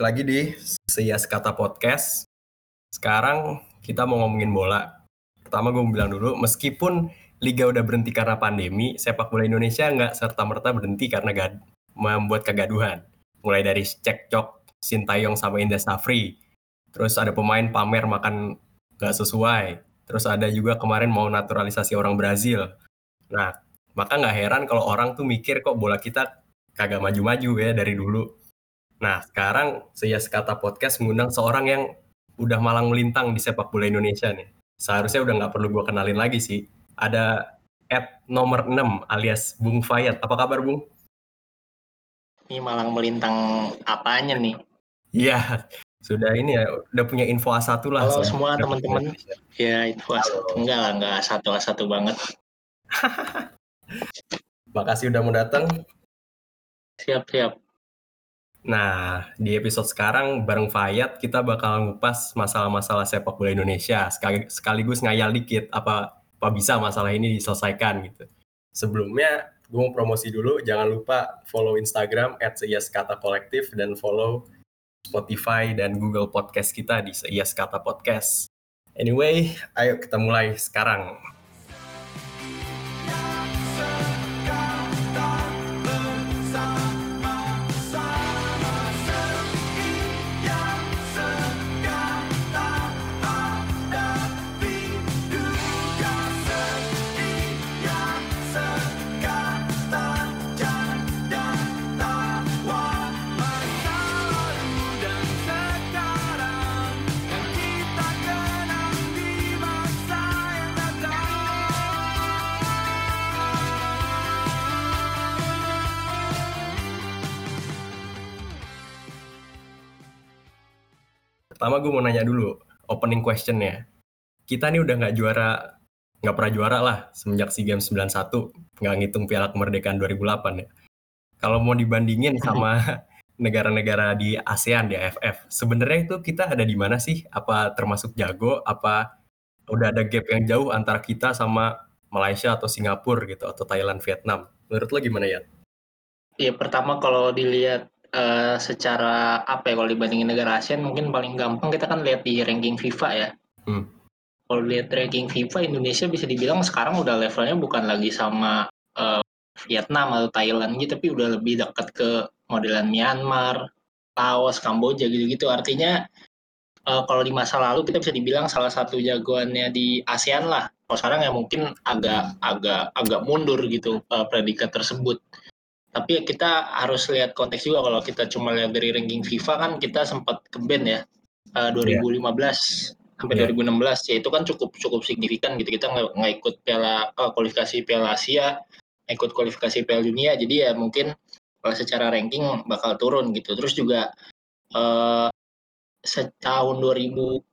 lagi di Seias Kata Podcast. Sekarang kita mau ngomongin bola. Pertama gue mau bilang dulu, meskipun Liga udah berhenti karena pandemi, sepak bola Indonesia nggak serta-merta berhenti karena gad membuat kegaduhan. Mulai dari cekcok Sintayong sama Indah Safri, terus ada pemain pamer makan nggak sesuai, terus ada juga kemarin mau naturalisasi orang Brazil. Nah, maka nggak heran kalau orang tuh mikir kok bola kita kagak maju-maju ya dari dulu. Nah, sekarang saya sekata podcast mengundang seorang yang udah malang melintang di sepak bola Indonesia nih. Seharusnya udah nggak perlu gue kenalin lagi sih. Ada at nomor 6 alias Bung Fayat. Apa kabar Bung? Ini malang melintang apanya nih? Iya, sudah ini ya, udah punya info A1 lah. Halo semua teman-teman. Ya, info A1. Enggak lah, enggak satu A1 banget. Makasih udah mau datang. Siap, siap. Nah, di episode sekarang bareng Fayat kita bakal ngupas masalah-masalah sepak bola Indonesia sekaligus ngayal dikit apa apa bisa masalah ini diselesaikan gitu. Sebelumnya gue mau promosi dulu, jangan lupa follow Instagram @seiaskatakolektif dan follow Spotify dan Google Podcast kita di Seias Kata Podcast. Anyway, ayo kita mulai sekarang. Pertama gue mau nanya dulu, opening question ya. Kita nih udah nggak juara, nggak pernah juara lah semenjak SEA Games 91, nggak ngitung Piala Kemerdekaan 2008 ya. Kalau mau dibandingin sama negara-negara di ASEAN, di AFF, sebenarnya itu kita ada di mana sih? Apa termasuk jago? Apa udah ada gap yang jauh antara kita sama Malaysia atau Singapura gitu, atau Thailand, Vietnam? Menurut lo gimana ya? Iya, pertama kalau dilihat uh, secara apa ya kalau dibandingin negara ASEAN mungkin paling gampang kita kan lihat di ranking FIFA ya. Hmm. Kalau lihat ranking FIFA Indonesia bisa dibilang sekarang udah levelnya bukan lagi sama uh, Vietnam atau Thailand gitu tapi udah lebih dekat ke modelan Myanmar, Laos, Kamboja gitu-gitu. Artinya uh, kalau di masa lalu kita bisa dibilang salah satu jagoannya di ASEAN lah. Kalau sekarang ya mungkin agak agak agak mundur gitu uh, predikat tersebut tapi kita harus lihat konteks juga kalau kita cuma lihat dari ranking FIFA kan kita sempat ke band ya uh, 2015 yeah. sampai yeah. 2016 ya itu kan cukup cukup signifikan gitu kita nggak ikut piala uh, kualifikasi piala Asia ikut kualifikasi piala dunia jadi ya mungkin kalau secara ranking bakal turun gitu terus juga uh, setahun 2018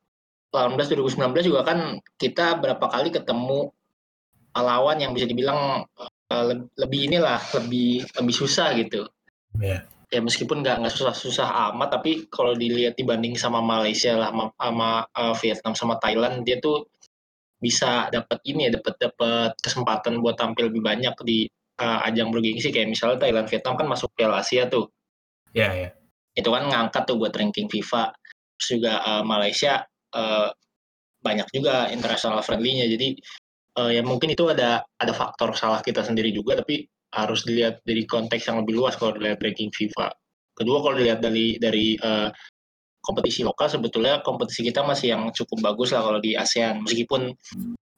2019 juga kan kita berapa kali ketemu lawan yang bisa dibilang uh, lebih inilah lebih lebih susah gitu. Yeah. Ya meskipun nggak nggak susah-susah amat, tapi kalau dilihat dibanding sama Malaysia lah, sama, sama uh, Vietnam sama Thailand, dia tuh bisa dapat ini ya, dapat dapat kesempatan buat tampil lebih banyak di uh, ajang bergengsi kayak misalnya Thailand Vietnam kan masuk Piala Asia tuh. Iya yeah, ya. Yeah. Itu kan ngangkat tuh buat ranking FIFA. Terus juga uh, Malaysia uh, banyak juga international friendly-nya. Jadi uh, ya mungkin itu ada ada faktor salah kita sendiri juga tapi harus dilihat dari konteks yang lebih luas kalau dilihat ranking FIFA. Kedua kalau dilihat dari dari uh, kompetisi lokal sebetulnya kompetisi kita masih yang cukup bagus lah kalau di ASEAN meskipun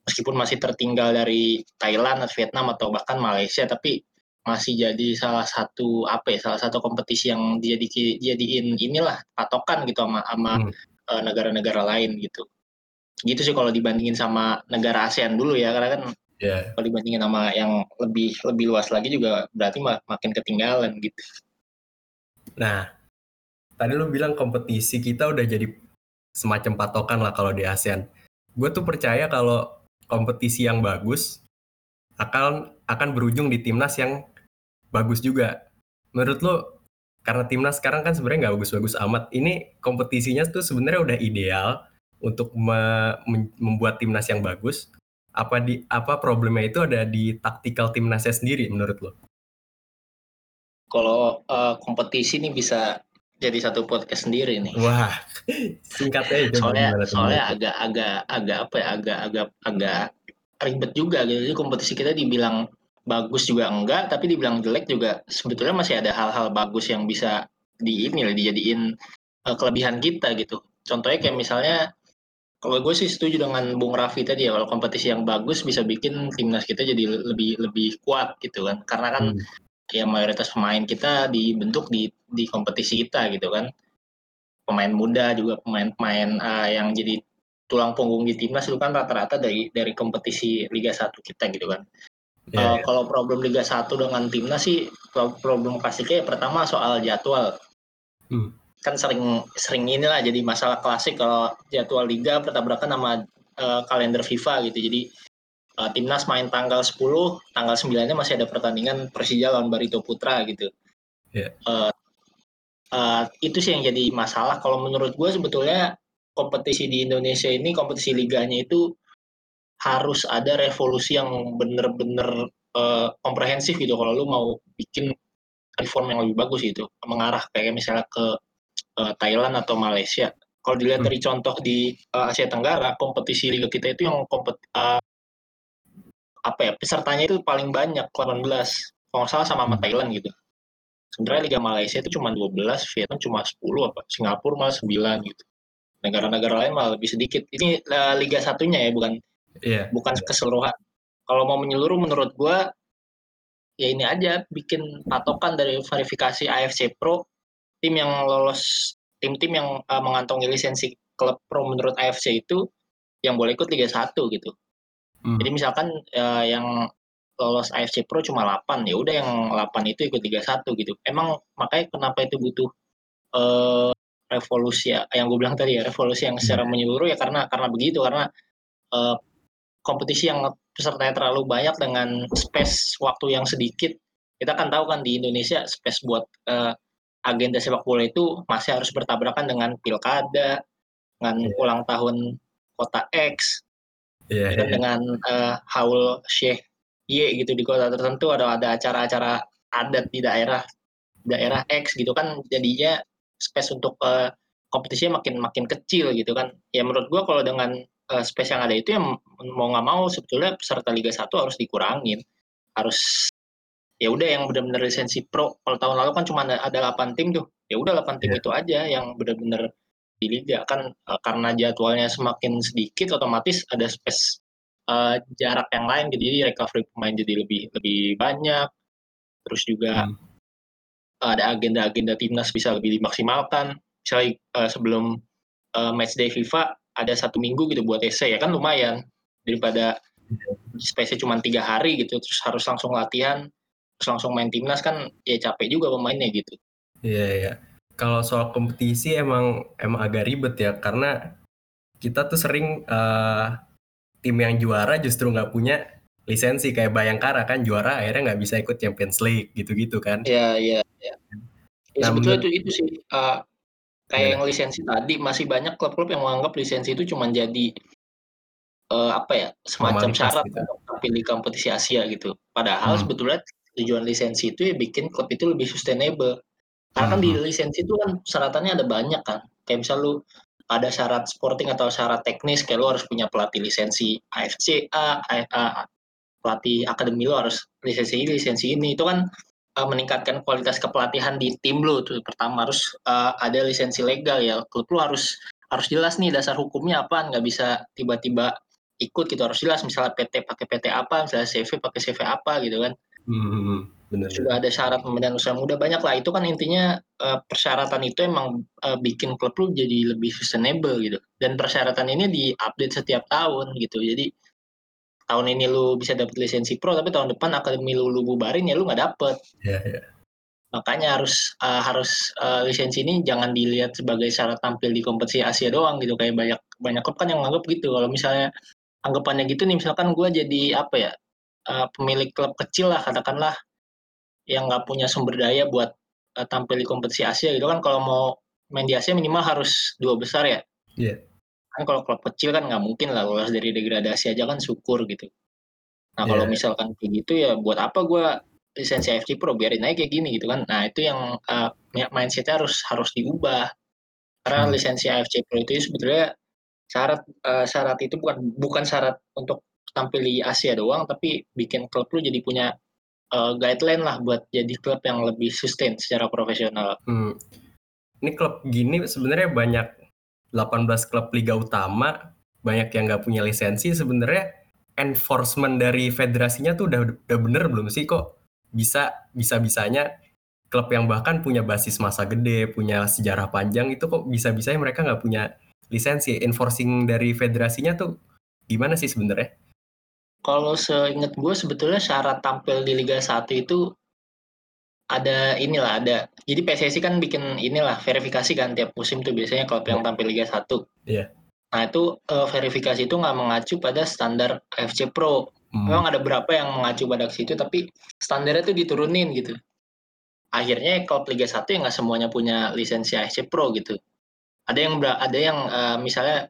meskipun masih tertinggal dari Thailand atau Vietnam atau bahkan Malaysia tapi masih jadi salah satu apa ya salah satu kompetisi yang jadi jadiin inilah patokan gitu sama sama hmm. uh, negara-negara lain gitu gitu sih kalau dibandingin sama negara ASEAN dulu ya karena kan yeah. kalau dibandingin sama yang lebih lebih luas lagi juga berarti mak makin ketinggalan gitu. Nah, tadi lu bilang kompetisi kita udah jadi semacam patokan lah kalau di ASEAN. Gue tuh percaya kalau kompetisi yang bagus akan akan berujung di timnas yang bagus juga. Menurut lo karena timnas sekarang kan sebenarnya nggak bagus-bagus amat. Ini kompetisinya tuh sebenarnya udah ideal untuk me, membuat timnas yang bagus apa di apa problemnya itu ada di taktikal timnasnya sendiri menurut lo? Kalau uh, kompetisi ini bisa jadi satu podcast sendiri nih. Wah, singkatnya itu soalnya soalnya agak agak agak apa ya agak agak agak ribet juga gitu. Jadi kompetisi kita dibilang bagus juga enggak, tapi dibilang jelek juga sebetulnya masih ada hal-hal bagus yang bisa di ini dijadiin uh, kelebihan kita gitu. Contohnya kayak misalnya kalau gue sih setuju dengan Bung Raffi tadi ya kalau kompetisi yang bagus bisa bikin timnas kita jadi lebih lebih kuat gitu kan. Karena kan hmm. ya mayoritas pemain kita dibentuk di di kompetisi kita gitu kan. Pemain muda juga pemain-pemain uh, yang jadi tulang punggung di timnas itu kan rata-rata dari dari kompetisi Liga 1 kita gitu kan. Yeah, uh, yeah. Kalau problem Liga 1 dengan timnas sih problem klasiknya ya pertama soal jadwal. Hmm. Kan sering sering inilah jadi masalah klasik kalau jadwal liga bertabrakan sama uh, kalender FIFA gitu. Jadi uh, timnas main tanggal 10, tanggal 9-nya masih ada pertandingan Persija lawan Barito Putra gitu. Yeah. Uh, uh, itu sih yang jadi masalah. Kalau menurut gue sebetulnya kompetisi di Indonesia ini kompetisi liganya itu harus ada revolusi yang bener-bener uh, komprehensif gitu kalau lu mau bikin reform yang lebih bagus gitu mengarah kayak misalnya ke uh, Thailand atau Malaysia. Kalau dilihat hmm. dari contoh di uh, Asia Tenggara kompetisi liga kita itu yang kompet uh, apa ya pesertanya itu paling banyak 18 kalau salah sama sama hmm. Thailand gitu. Sebenarnya Liga Malaysia itu cuma 12 Vietnam cuma 10 apa Singapura malah 9 gitu. Negara-negara lain malah lebih sedikit. Ini uh, Liga satunya ya bukan yeah. bukan keseluruhan. Kalau mau menyeluruh menurut gue ya ini aja bikin patokan dari verifikasi AFC Pro tim yang lolos tim-tim yang uh, mengantongi lisensi klub pro menurut AFC itu yang boleh ikut Liga 1 gitu. Hmm. Jadi misalkan uh, yang lolos AFC Pro cuma 8, ya udah yang 8 itu ikut Liga 1 gitu. Emang makanya kenapa itu butuh uh, revolusi ya, yang gue bilang tadi ya, revolusi yang secara hmm. menyeluruh ya karena karena begitu karena uh, kompetisi yang pesertanya terlalu banyak dengan space waktu yang sedikit. Kita kan tahu kan di Indonesia space buat uh, agenda sepak bola itu masih harus bertabrakan dengan pilkada, dengan yeah. ulang tahun kota X, yeah, yeah. dengan uh, haul Syekh Y gitu di kota tertentu ada ada acara-acara adat di daerah daerah X gitu kan jadinya space untuk uh, kompetisinya makin makin kecil gitu kan ya menurut gua kalau dengan uh, space yang ada itu yang mau nggak mau sebetulnya peserta Liga 1 harus dikurangin. Harus ya udah yang benar-benar lisensi pro. Kalau tahun lalu kan cuma ada, ada 8 tim tuh. Ya udah 8 tim yeah. itu aja yang benar-benar di liga kan uh, karena jadwalnya semakin sedikit otomatis ada space uh, jarak yang lain jadi recovery pemain jadi lebih lebih banyak terus juga hmm. ada agenda-agenda timnas bisa lebih dimaksimalkan misalnya uh, sebelum uh, match day FIFA ada satu minggu gitu buat essay ya kan lumayan daripada space cuma tiga hari gitu terus harus langsung latihan terus langsung main timnas kan ya capek juga pemainnya gitu. Iya iya. Kalau soal kompetisi emang emang agak ribet ya karena kita tuh sering uh, tim yang juara justru nggak punya lisensi kayak Bayangkara kan juara akhirnya nggak bisa ikut Champions League gitu-gitu kan. Iya iya. iya. Ya, nah, sebetulnya itu itu sih uh, Kayak yeah. yang lisensi tadi masih banyak klub-klub yang menganggap lisensi itu cuma jadi uh, apa ya semacam syarat gitu. untuk tampil di kompetisi Asia gitu. Padahal hmm. sebetulnya tujuan lisensi itu ya bikin klub itu lebih sustainable. Karena kan di hmm. lisensi itu kan syaratannya ada banyak kan. Kayak misal lu ada syarat sporting atau syarat teknis kayak lu harus punya pelatih lisensi AFC A, A, pelatih akademi lu harus lisensi ini, lisensi ini. Itu kan uh, meningkatkan kualitas kepelatihan di tim lu tuh pertama harus uh, ada lisensi legal ya klub lu harus harus jelas nih dasar hukumnya apa nggak bisa tiba-tiba ikut gitu harus jelas misalnya PT pakai PT apa misalnya CV pakai CV apa gitu kan hmm, benar, sudah ada syarat pembinaan usaha muda. Banyak lah itu kan intinya uh, persyaratan itu emang uh, bikin klub lu jadi lebih sustainable gitu. Dan persyaratan ini diupdate setiap tahun gitu. Jadi tahun ini lu bisa dapat lisensi pro tapi tahun depan akademi lu lu bubarin ya lu nggak dapet. Yeah, yeah. makanya harus uh, harus uh, lisensi ini jangan dilihat sebagai syarat tampil di kompetisi Asia doang gitu. Kayak banyak banyak klub kan yang menganggap gitu. Kalau misalnya anggapannya gitu nih misalkan gue jadi apa ya uh, pemilik klub kecil lah katakanlah yang nggak punya sumber daya buat uh, tampil di kompetisi Asia gitu kan kalau mau main di Asia minimal harus dua besar ya? Yeah kan kalau klub kecil kan nggak mungkin lah lolos dari degradasi aja kan syukur gitu. Nah kalau yeah. misalkan kayak gitu ya buat apa gue lisensi AFC Pro? Biarin aja kayak gini gitu kan. Nah itu yang uh, mindsetnya harus harus diubah. Karena hmm. lisensi AFC Pro itu sebetulnya syarat uh, syarat itu bukan bukan syarat untuk tampil di Asia doang tapi bikin klub lu jadi punya uh, guideline lah buat jadi klub yang lebih sustain secara profesional. Hmm. Ini klub gini sebenarnya banyak 18 klub liga utama banyak yang nggak punya lisensi sebenarnya enforcement dari federasinya tuh udah udah bener belum sih kok bisa bisa bisanya klub yang bahkan punya basis masa gede punya sejarah panjang itu kok bisa bisanya mereka nggak punya lisensi enforcing dari federasinya tuh gimana sih sebenarnya? Kalau seingat gue sebetulnya syarat tampil di Liga 1 itu ada inilah ada. Jadi PSSI kan bikin inilah verifikasi kan tiap musim tuh biasanya klub yang iya. tampil Liga 1. Iya. Yeah. Nah itu uh, verifikasi itu nggak mengacu pada standar FC Pro. Hmm. Memang ada berapa yang mengacu pada situ, tapi standarnya tuh diturunin gitu. Akhirnya klub Liga 1 yang nggak semuanya punya lisensi AFC Pro gitu. Ada yang ada yang uh, misalnya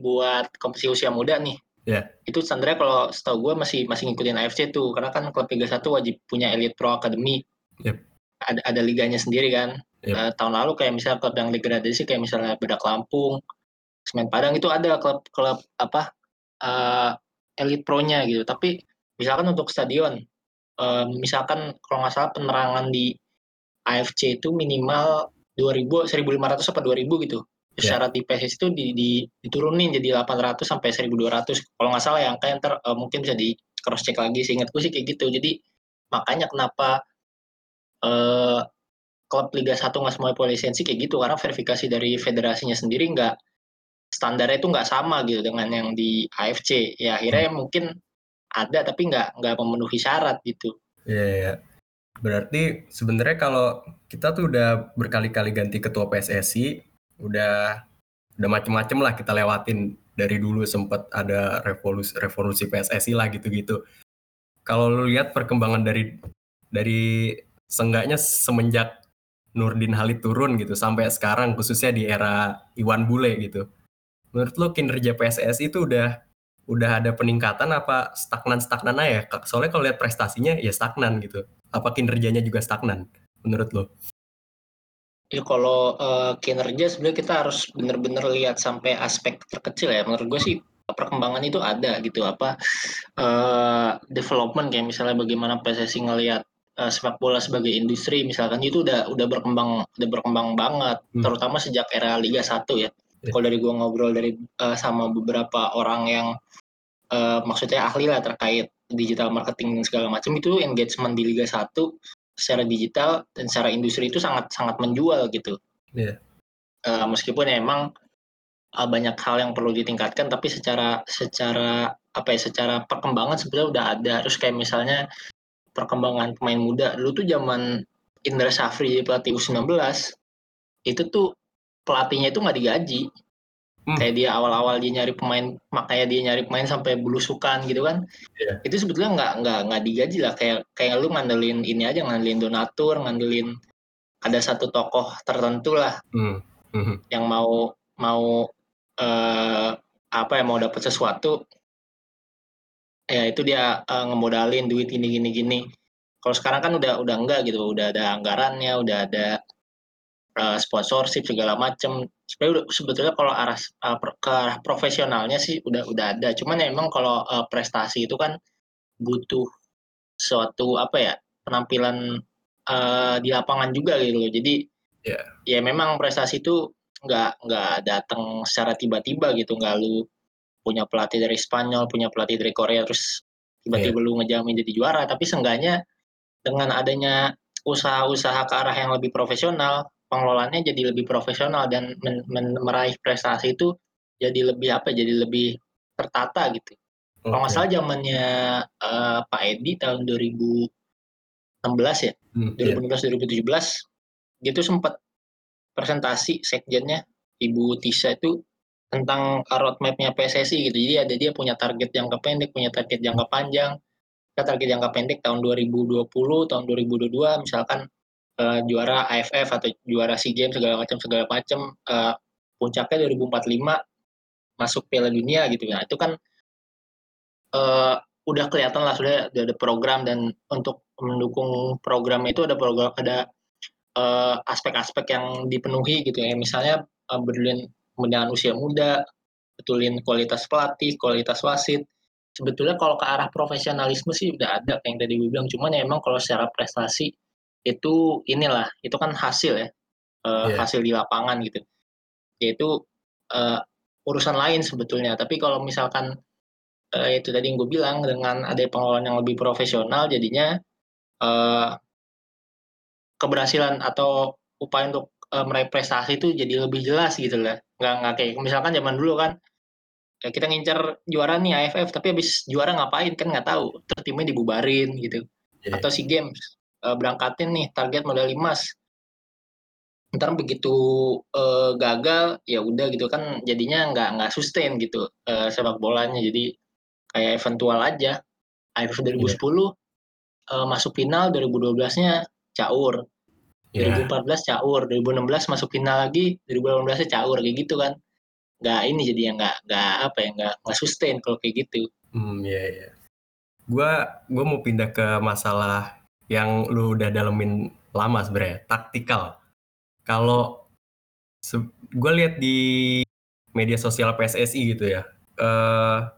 buat kompetisi usia muda nih. Yeah. Itu standarnya kalau setahu gue masih masih ngikutin AFC tuh, karena kan klub Liga 1 wajib punya Elite Pro Academy. Yep. Ada ada liganya sendiri kan. Yep. Uh, tahun lalu kayak misalnya klub yang degradasi kayak misalnya Bedak Lampung, Semen Padang itu ada klub-klub apa uh, elite pro-nya gitu. Tapi misalkan untuk stadion, uh, misalkan kalau nggak salah penerangan di AFC itu minimal 2000, 1500 apa 2000 gitu. Yeah. Syarat di PSS itu di, di, diturunin jadi 800 sampai 1200. Kalau nggak salah yang kayak ntar uh, mungkin bisa di cross check lagi. Seingatku sih kayak gitu. Jadi makanya kenapa uh, klub Liga 1 nggak semua lisensi kayak gitu karena verifikasi dari federasinya sendiri nggak standarnya itu nggak sama gitu dengan yang di AFC ya akhirnya hmm. mungkin ada tapi nggak nggak memenuhi syarat gitu. Iya, yeah, yeah. berarti sebenarnya kalau kita tuh udah berkali-kali ganti ketua PSSI, udah udah macem-macem lah kita lewatin. Dari dulu sempat ada revolusi revolusi PSSI lah gitu-gitu. Kalau lu lihat perkembangan dari dari senggaknya semenjak Nurdin Halid turun gitu sampai sekarang khususnya di era Iwan Bule gitu menurut lo kinerja PSSI itu udah udah ada peningkatan apa stagnan stagnan aja? Soalnya kalau lihat prestasinya ya stagnan gitu. Apa kinerjanya juga stagnan menurut lo Ya kalau uh, kinerja sebenarnya kita harus benar-benar lihat sampai aspek terkecil ya. Menurut gue sih perkembangan itu ada gitu apa uh, development kayak misalnya bagaimana PSSI ngelihat uh, sepak bola sebagai industri misalkan itu udah udah berkembang udah berkembang banget hmm. terutama sejak era Liga 1 ya. Iya. kalau dari gue ngobrol dari uh, sama beberapa orang yang uh, maksudnya ahli lah terkait digital marketing dan segala macam itu engagement di Liga 1 secara digital dan secara industri itu sangat sangat menjual gitu. Yeah. Iya. Uh, meskipun emang uh, banyak hal yang perlu ditingkatkan tapi secara secara apa ya secara perkembangan sebenarnya udah ada terus kayak misalnya perkembangan pemain muda dulu tuh zaman Indra Safri pelatih U19 itu tuh pelatihnya itu nggak digaji hmm. kayak dia awal-awal dia nyari pemain makanya dia nyari pemain sampai belusukan gitu kan yeah. itu sebetulnya nggak nggak nggak digaji lah kayak kayak lu ngandelin ini aja ngandelin donatur ngandelin ada satu tokoh tertentu lah hmm. Hmm. yang mau mau uh, apa ya mau dapat sesuatu ya itu dia uh, ngemodalin duit ini gini gini kalau sekarang kan udah udah enggak gitu udah ada anggarannya udah ada uh, sponsorship segala macam sebenarnya sebetulnya kalau arah uh, ke arah profesionalnya sih udah udah ada. Cuman ya emang kalau uh, prestasi itu kan butuh suatu apa ya penampilan uh, di lapangan juga gitu loh. Jadi yeah. ya memang prestasi itu nggak nggak datang secara tiba-tiba gitu. Nggak lu punya pelatih dari Spanyol punya pelatih dari Korea terus tiba-tiba yeah. lu ngejamin jadi juara. Tapi seenggaknya dengan adanya usaha-usaha ke arah yang lebih profesional pengelolaannya jadi lebih profesional dan men, men, meraih prestasi itu jadi lebih apa jadi lebih tertata gitu. Okay. Kalau nggak salah zamannya uh, Pak Edi tahun 2016 ya, hmm, 2016 yeah. 2017 dia tuh sempat presentasi sekjennya Ibu Tisa itu tentang roadmapnya PSSI gitu. Jadi ada dia punya target jangka pendek, punya target jangka panjang. Kita target jangka pendek tahun 2020, tahun 2022 misalkan uh, juara AFF atau juara SEA Games segala macam segala macam. Uh, puncaknya 2045 masuk Piala Dunia gitu. Ya itu kan uh, udah kelihatan lah sudah ada program dan untuk mendukung program itu ada program ada uh, aspek-aspek yang dipenuhi gitu ya. Misalnya uh, pembinaan usia muda betulin kualitas pelatih kualitas wasit. Sebetulnya kalau ke arah profesionalisme sih udah ada kayak yang tadi gue bilang. Cuman ya emang kalau secara prestasi itu inilah itu kan hasil ya uh, yeah. hasil di lapangan gitu. Yaitu uh, urusan lain sebetulnya. Tapi kalau misalkan uh, itu tadi yang gue bilang dengan ada pengelolaan yang lebih profesional jadinya uh, keberhasilan atau upaya untuk uh, meraih prestasi itu jadi lebih jelas gitu lah nggak nggak kayak misalkan zaman dulu kan ya kita ngincar juara nih AFF tapi habis juara ngapain? Kan nggak tahu. Terus timnya dibubarin gitu. Yeah. atau si games uh, berangkatin nih target medali emas ntar begitu uh, gagal ya udah gitu kan jadinya nggak nggak sustain gitu uh, sepak bolanya jadi kayak eventual aja AFF 2010 yeah. uh, masuk final 2012-nya caur yeah. 2014 caur 2016 masuk final lagi 2018 nya caur kayak gitu kan nggak ini jadi yang nggak nggak apa ya nggak nggak sustain kalau kayak gitu hmm ya yeah, ya yeah. gue gue mau pindah ke masalah yang lu udah dalemin lama sebenarnya taktikal kalau gue lihat di media sosial PSSI gitu ya uh,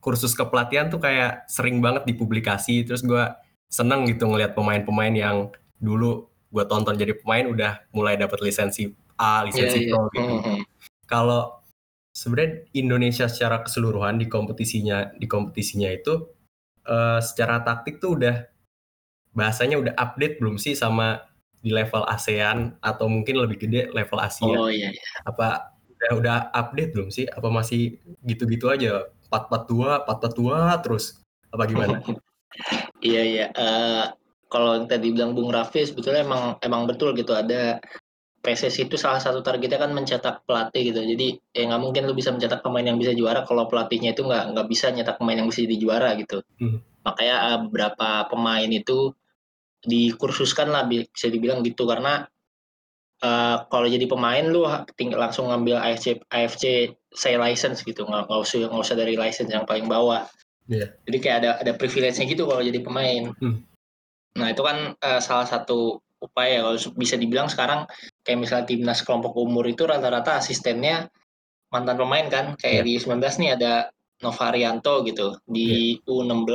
kursus kepelatihan tuh kayak sering banget dipublikasi terus gue seneng gitu ngelihat pemain-pemain yang dulu gue tonton jadi pemain udah mulai dapat lisensi A lisensi yeah, pro yeah. gitu mm -hmm. kalau sebenarnya Indonesia secara keseluruhan di kompetisinya di kompetisinya itu uh, secara taktik tuh udah bahasanya udah update belum sih sama di level ASEAN atau mungkin lebih gede level Asia? Oh iya. iya. Apa udah udah update belum sih? Apa masih gitu-gitu aja? 442, 442 terus apa gimana? iya iya. Uh, kalau yang tadi bilang Bung Raffi sebetulnya emang emang betul gitu ada PSSI itu salah satu targetnya kan mencetak pelatih gitu. Jadi ya nggak mungkin lu bisa mencetak pemain yang bisa juara kalau pelatihnya itu nggak nggak bisa nyetak pemain yang bisa jadi juara gitu. Hmm. Makanya uh, beberapa pemain itu dikursuskan lah bisa dibilang gitu karena uh, kalau jadi pemain lu tinggal langsung ngambil AFC AFC say license gitu nggak nggak usah nggak usah dari license yang paling bawah. Yeah. Jadi kayak ada ada privilege-nya gitu kalau jadi pemain. Hmm. Nah itu kan uh, salah satu upaya kalau bisa dibilang sekarang kayak misalnya timnas kelompok umur itu rata-rata asistennya mantan pemain kan kayak yeah. di 19 nih ada Novarianto gitu di yeah. U16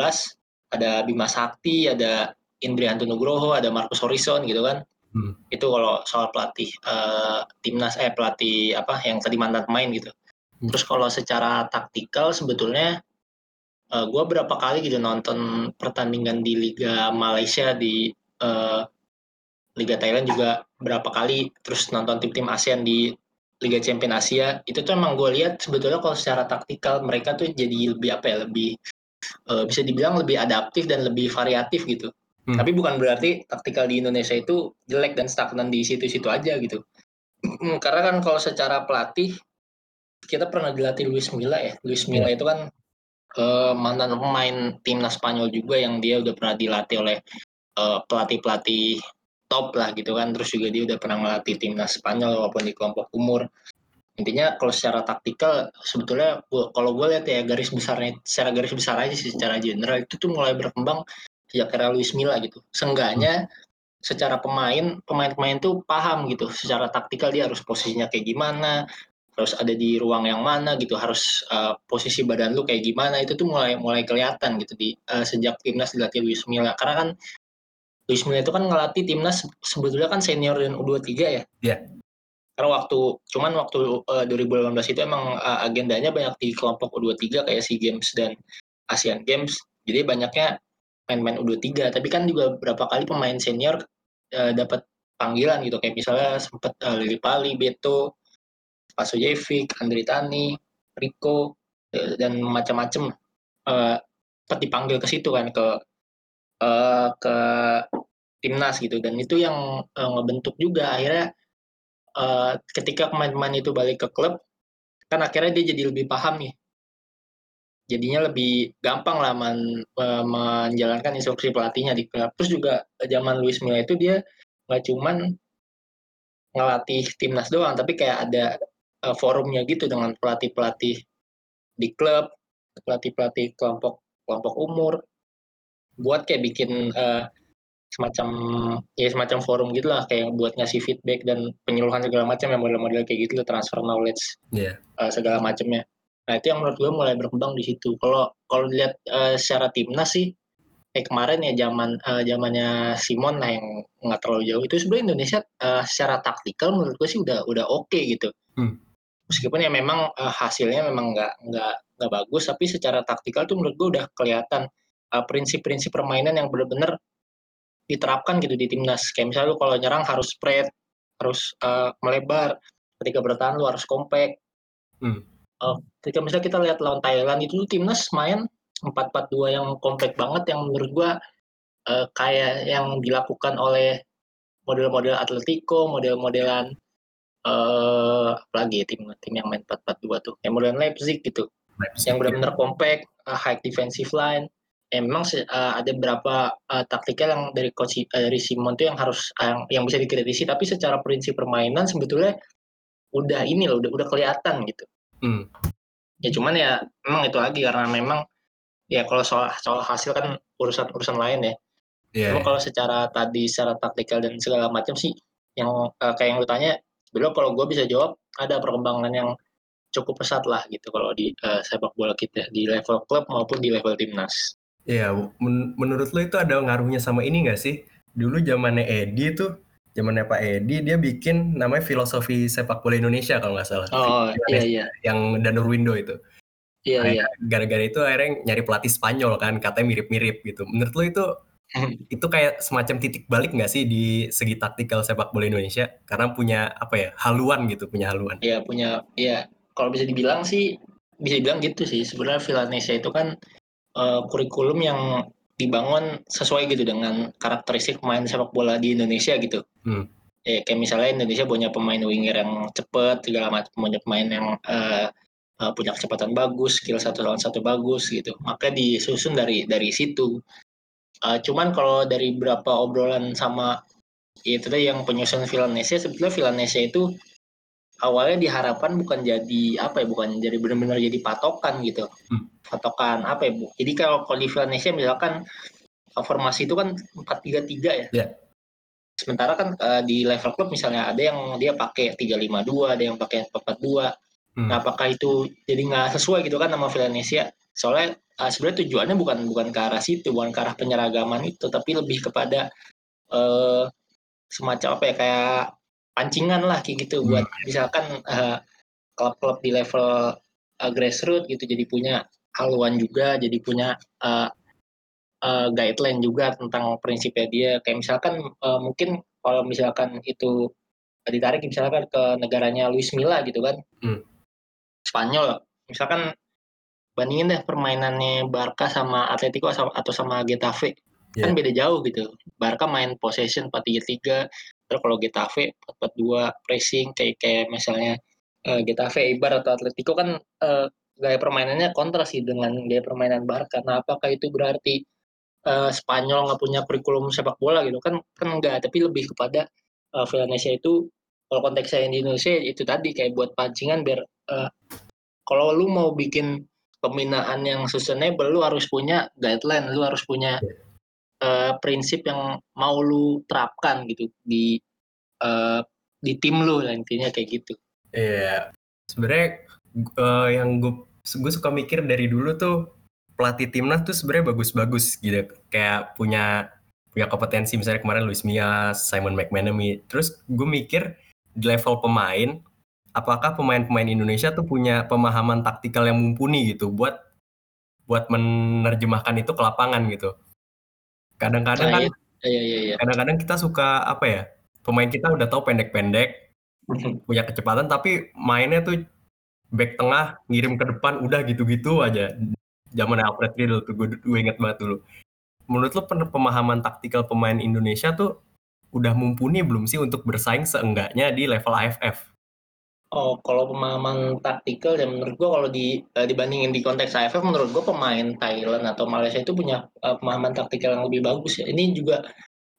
ada Bima Sakti ada Indrianto Nugroho ada Marcus Horizon gitu kan hmm. itu kalau soal pelatih uh, timnas eh pelatih apa yang tadi mantan pemain gitu hmm. terus kalau secara taktikal sebetulnya uh, eh, gue berapa kali gitu nonton pertandingan di Liga Malaysia di uh, Liga Thailand juga berapa kali terus nonton tim-tim ASEAN di Liga Champion Asia itu tuh emang gue lihat sebetulnya kalau secara taktikal mereka tuh jadi lebih apa ya lebih uh, bisa dibilang lebih adaptif dan lebih variatif gitu hmm. tapi bukan berarti taktikal di Indonesia itu jelek dan stagnan di situ-situ aja gitu hmm, karena kan kalau secara pelatih kita pernah dilatih Luis Milla ya Luis Milla yeah. itu kan uh, mantan pemain timnas Spanyol juga yang dia udah pernah dilatih oleh uh, pelatih-pelatih top lah gitu kan terus juga dia udah pernah melatih timnas Spanyol walaupun di kelompok umur intinya kalau secara taktikal sebetulnya kalau gue lihat ya garis besarnya secara garis besar aja sih secara general itu tuh mulai berkembang sejak era Luis Milla gitu seenggaknya secara pemain pemain-pemain tuh paham gitu secara taktikal dia harus posisinya kayak gimana harus ada di ruang yang mana gitu harus uh, posisi badan lu kayak gimana itu tuh mulai mulai kelihatan gitu di uh, sejak timnas dilatih Luis Milla karena kan Luis Milla itu kan ngelatih timnas sebetulnya kan senior dan U23 ya. Iya. Yeah. Karena waktu cuman waktu uh, eh, 2018 itu emang uh, agendanya banyak di kelompok U23 kayak SEA Games dan Asian Games. Jadi banyaknya main-main U23, tapi kan juga beberapa kali pemain senior uh, dapat panggilan gitu. Kayak misalnya sempat uh, Lili Pali, Beto, Pasojevic, Andri Tani, Rico dan macam-macam uh, sempat dipanggil ke situ kan ke uh, ke timnas gitu. Dan itu yang uh, ngebentuk juga. Akhirnya uh, ketika pemain-pemain itu balik ke klub kan akhirnya dia jadi lebih paham nih jadinya lebih gampang lah men, menjalankan instruksi pelatihnya di klub terus juga zaman Luis Milla itu dia nggak cuman ngelatih timnas doang tapi kayak ada uh, forumnya gitu dengan pelatih-pelatih di klub pelatih-pelatih kelompok kelompok umur buat kayak bikin uh, semacam ya semacam forum gitulah kayak buat ngasih feedback dan penyuluhan segala macam ya model-model kayak gitu transfer knowledge yeah. uh, segala macamnya nah itu yang menurut gue mulai berkembang di situ kalau kalau dilihat uh, secara timnas sih eh kemarin ya zaman uh, zamannya Simon lah yang nggak terlalu jauh itu sebenarnya Indonesia uh, secara taktikal menurut gue sih udah udah oke okay gitu hmm. meskipun ya memang uh, hasilnya memang nggak nggak nggak bagus tapi secara taktikal tuh menurut gue udah kelihatan prinsip-prinsip uh, permainan yang benar-benar diterapkan gitu di timnas. Kayak misalnya lu kalau nyerang harus spread, harus uh, melebar. Ketika bertahan lu harus compact. Hmm. Uh, ketika misalnya kita lihat lawan Thailand itu timnas main 4-4-2 yang compact banget yang menurut gua uh, kayak yang dilakukan oleh model-model Atletico, model-modelan uh, apalagi ya, tim tim yang main 4-4-2 tuh, yang model Leipzig gitu. Leipzig, yang benar-benar compact, uh, high defensive line. Ya memang uh, ada beberapa uh, taktikal yang dari coach uh, dari Simon tuh yang harus uh, yang bisa dikritisi tapi secara prinsip permainan sebetulnya udah ini loh udah udah kelihatan gitu hmm. ya cuman ya memang itu lagi karena memang ya kalau soal soal hasil kan urusan urusan lain ya yeah, cuma yeah. kalau secara tadi secara taktikal dan segala macam sih yang uh, kayak yang lu tanya sebelum kalau gue bisa jawab ada perkembangan yang cukup pesat lah gitu kalau di uh, sepak bola kita di level klub maupun di level timnas. Iya, men menurut lo itu ada ngaruhnya sama ini nggak sih? Dulu zamannya Edi tuh, zamannya Pak Edi dia bikin namanya filosofi sepak bola Indonesia kalau nggak salah. Oh iya iya. Yang Danur Window itu. Iya nah, iya. Gara-gara itu akhirnya nyari pelatih Spanyol kan, katanya mirip-mirip gitu. Menurut lo itu itu kayak semacam titik balik nggak sih di segi taktikal sepak bola Indonesia? Karena punya apa ya haluan gitu, punya haluan. Iya punya, iya kalau bisa dibilang sih bisa dibilang gitu sih. Sebenarnya Villanesia itu kan uh, kurikulum yang dibangun sesuai gitu dengan karakteristik pemain sepak bola di Indonesia gitu. Hmm. Ya, kayak misalnya Indonesia punya pemain winger yang cepat, segala macam punya pemain yang uh, uh, punya kecepatan bagus, skill satu lawan satu bagus gitu. Maka disusun dari dari situ. Uh, cuman kalau dari berapa obrolan sama ya itu tadi yang penyusun Villanesia, sebetulnya Villanesia itu awalnya diharapkan bukan jadi apa ya bukan jadi benar-benar jadi patokan gitu hmm. patokan apa ya bu jadi kalau kalau di Indonesia misalkan formasi itu kan empat tiga tiga ya yeah. sementara kan uh, di level klub misalnya ada yang dia pakai tiga lima dua ada yang pakai empat dua hmm. nah apakah itu jadi nggak sesuai gitu kan nama Indonesia soalnya uh, sebenarnya tujuannya bukan bukan ke arah situ bukan ke arah penyeragaman itu tapi lebih kepada uh, semacam apa ya kayak pancingan lah kayak gitu hmm. buat misalkan uh, klub-klub di level uh, grassroots gitu jadi punya haluan juga jadi punya uh, uh, guideline juga tentang prinsipnya dia kayak misalkan uh, mungkin kalau misalkan itu ditarik misalkan ke negaranya Luis Milla gitu kan hmm. Spanyol misalkan bandingin deh permainannya Barca sama Atletico atau sama Getafe yeah. kan beda jauh gitu Barca main possession 4-3-3 Terus kalau Getafe 4-4-2 pressing kayak kayak misalnya uh, Getafe Eibar atau Atletico kan uh, gaya permainannya kontra sih dengan gaya permainan Barca. Nah, apakah itu berarti uh, Spanyol nggak punya kurikulum sepak bola gitu kan? Kan enggak, tapi lebih kepada uh, Valencia itu kalau konteksnya di Indonesia itu tadi kayak buat pancingan biar uh, kalau lu mau bikin pembinaan yang sustainable lu harus punya guideline, lu harus punya uh, prinsip yang mau lu terapkan gitu di uh, di tim lu lah intinya kayak gitu. Iya, yeah. sebenarnya uh, yang gue gue suka mikir dari dulu tuh pelatih timnas tuh sebenarnya bagus-bagus gitu, kayak punya punya kompetensi misalnya kemarin Luis Mia, Simon McManamy. Terus gue mikir di level pemain, apakah pemain-pemain Indonesia tuh punya pemahaman taktikal yang mumpuni gitu buat buat menerjemahkan itu ke lapangan gitu. Kadang-kadang nah, kan iya, iya, iya. kadang-kadang kita suka apa ya, pemain kita udah tahu pendek-pendek, punya kecepatan tapi mainnya tuh back tengah, ngirim ke depan, udah gitu-gitu aja. Zaman Alfred Riedel tuh gue, gue inget banget dulu. Menurut lo pemahaman taktikal pemain Indonesia tuh udah mumpuni belum sih untuk bersaing seenggaknya di level AFF? Oh, kalau pemahaman taktikal ya menurut gua kalau di uh, dibandingin di konteks AFF menurut gua pemain Thailand atau Malaysia itu punya uh, pemahaman taktikal yang lebih bagus ya. Ini juga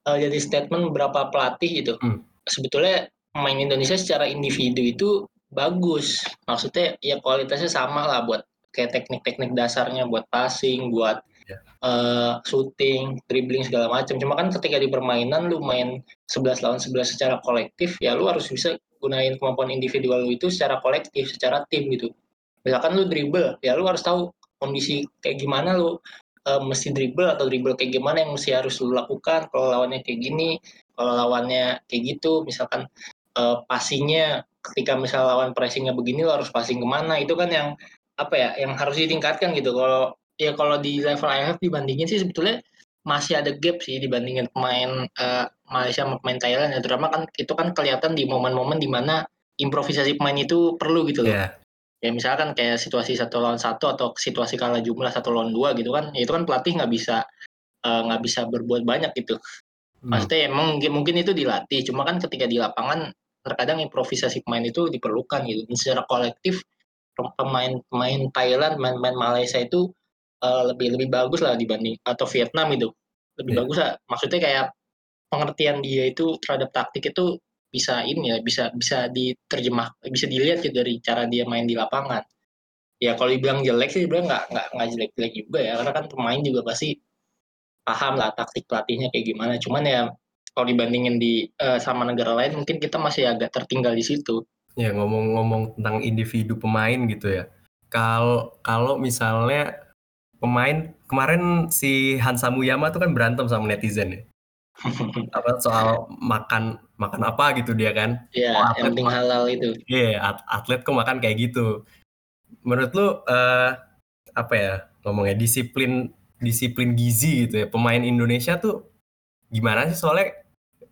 uh, jadi statement beberapa pelatih gitu. Hmm. Sebetulnya pemain Indonesia secara individu itu bagus. Maksudnya ya kualitasnya sama lah buat kayak teknik-teknik dasarnya buat passing, buat. Uh, shooting, dribbling segala macam. Cuma kan ketika di permainan lu main 11 lawan 11 secara kolektif, ya lu harus bisa gunain kemampuan individual lu itu secara kolektif, secara tim gitu. Misalkan lu dribble, ya lu harus tahu kondisi kayak gimana lu uh, mesti dribble atau dribble kayak gimana yang mesti harus lu lakukan kalau lawannya kayak gini, kalau lawannya kayak gitu, misalkan uh, passingnya ketika misal lawan pressingnya begini lo harus passing ke mana itu kan yang apa ya yang harus ditingkatkan gitu kalau ya kalau di level IMF dibandingin sih sebetulnya masih ada gap sih dibandingin pemain uh, Malaysia sama pemain Thailand ya terutama kan itu kan kelihatan di momen-momen di mana improvisasi pemain itu perlu gitu loh. Yeah. Ya misalkan kayak situasi satu lawan satu atau situasi kalah jumlah satu lawan dua gitu kan, ya itu kan pelatih nggak bisa eh, nggak uh, bisa berbuat banyak gitu. Hmm. Maksudnya emang mungkin, mungkin itu dilatih, cuma kan ketika di lapangan terkadang improvisasi pemain itu diperlukan gitu. Dan secara kolektif pemain-pemain Thailand, pemain-pemain Malaysia itu uh, lebih lebih bagus lah dibanding atau Vietnam itu. Lebih yeah. bagus lah. Maksudnya kayak pengertian dia itu terhadap taktik itu bisa ini ya bisa bisa diterjemah bisa dilihat gitu dari cara dia main di lapangan. Ya kalau dibilang jelek sih sebenarnya nggak nggak nggak jelek jelek juga ya. Karena kan pemain juga pasti paham lah taktik pelatihnya kayak gimana. Cuman ya kalau dibandingin di uh, sama negara lain mungkin kita masih agak tertinggal di situ. Ya ngomong-ngomong tentang individu pemain gitu ya. Kalau kalau misalnya pemain kemarin si Hansa Muyama tuh kan berantem sama netizen ya. apa soal makan makan apa gitu dia kan? Iya, oh, yang penting halal itu. Iya, yeah, atlet kok makan kayak gitu. Menurut lu uh, apa ya ngomongnya disiplin disiplin gizi gitu ya pemain Indonesia tuh gimana sih soalnya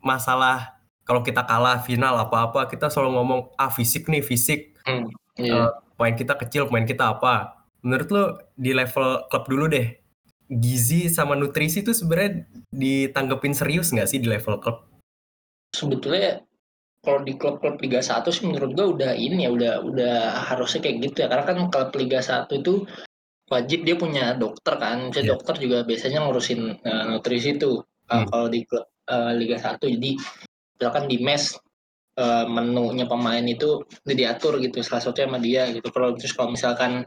masalah kalau kita kalah final apa-apa kita selalu ngomong ah fisik nih fisik hmm, yeah. uh, pemain kita kecil pemain kita apa menurut lo di level klub dulu deh gizi sama nutrisi itu sebenarnya ditanggepin serius nggak sih di level klub? Sebetulnya kalau di klub-klub Liga 1 sih menurut gue udah ini ya udah udah harusnya kayak gitu ya. Karena kan klub Liga 1 itu wajib dia punya dokter kan, jadi yeah. dokter juga biasanya ngurusin uh, nutrisi itu uh, kalau di klub uh, Liga 1 jadi misalkan di mes uh, menunya pemain itu udah diatur gitu salah satunya sama dia gitu. Kalau terus kalau misalkan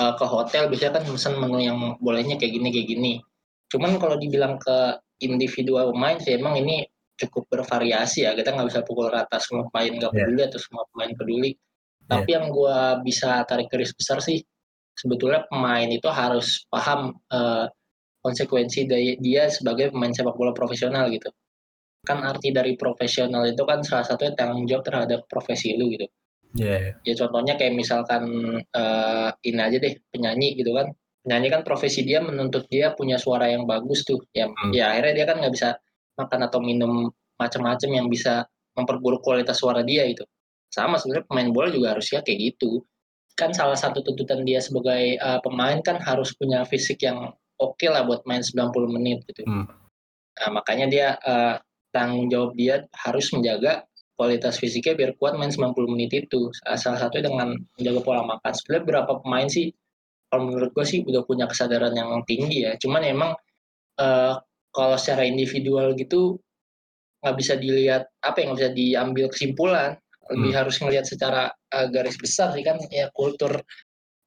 uh, ke hotel biasanya kan pesan menu yang bolehnya kayak gini kayak gini cuman kalau dibilang ke individual pemain sih emang ini cukup bervariasi ya kita nggak bisa pukul rata semua pemain nggak iya. peduli yeah. atau semua pemain peduli tapi yeah. yang gue bisa tarik garis besar sih sebetulnya pemain itu harus paham uh, konsekuensi dari dia sebagai pemain sepak bola profesional gitu kan arti dari profesional itu kan salah satunya tanggung jawab terhadap profesi lu gitu Yeah. Ya contohnya kayak misalkan uh, ini aja deh penyanyi gitu kan. Penyanyi kan profesi dia menuntut dia punya suara yang bagus tuh. Ya, hmm. ya akhirnya dia kan nggak bisa makan atau minum macam-macam yang bisa memperburuk kualitas suara dia itu. Sama sebenarnya pemain bola juga harusnya kayak gitu. Kan salah satu tuntutan dia sebagai uh, pemain kan harus punya fisik yang oke okay lah buat main 90 menit gitu. Hmm. Nah, makanya dia uh, tanggung jawab dia harus menjaga kualitas fisiknya biar kuat main 90 menit itu. Salah satu dengan menjaga pola makan. Sebenarnya berapa pemain sih kalau menurut gue sih udah punya kesadaran yang tinggi ya. Cuman emang uh, kalau secara individual gitu nggak bisa dilihat apa yang bisa diambil kesimpulan. Lebih hmm. harus ngelihat secara uh, garis besar sih kan ya kultur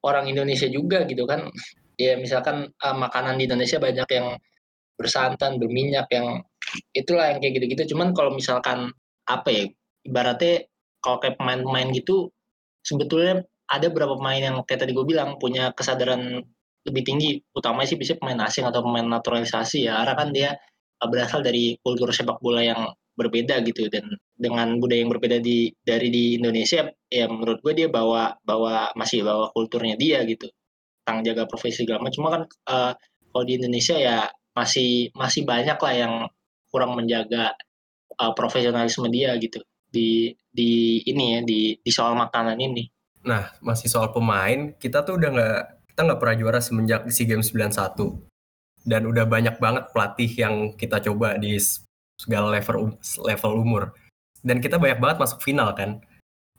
orang Indonesia juga gitu kan. Ya misalkan uh, makanan di Indonesia banyak yang bersantan, berminyak yang itulah yang kayak gitu-gitu. Cuman kalau misalkan apa ya ibaratnya kalau kayak pemain-pemain gitu sebetulnya ada beberapa pemain yang kayak tadi gue bilang punya kesadaran lebih tinggi. Utamanya sih bisa pemain asing atau pemain naturalisasi ya. Karena kan dia berasal dari kultur sepak bola yang berbeda gitu. Dan dengan budaya yang berbeda di dari di Indonesia ya menurut gue dia bawa bawa masih bawa kulturnya dia gitu. Tentang jaga profesi segala cuma kan uh, kalau di Indonesia ya masih masih banyak lah yang kurang menjaga uh, profesionalisme dia gitu di di ini ya di di soal makanan ini. Nah, masih soal pemain, kita tuh udah nggak kita nggak pernah juara semenjak SEA Games 91. Dan udah banyak banget pelatih yang kita coba di segala level level umur. Dan kita banyak banget masuk final kan.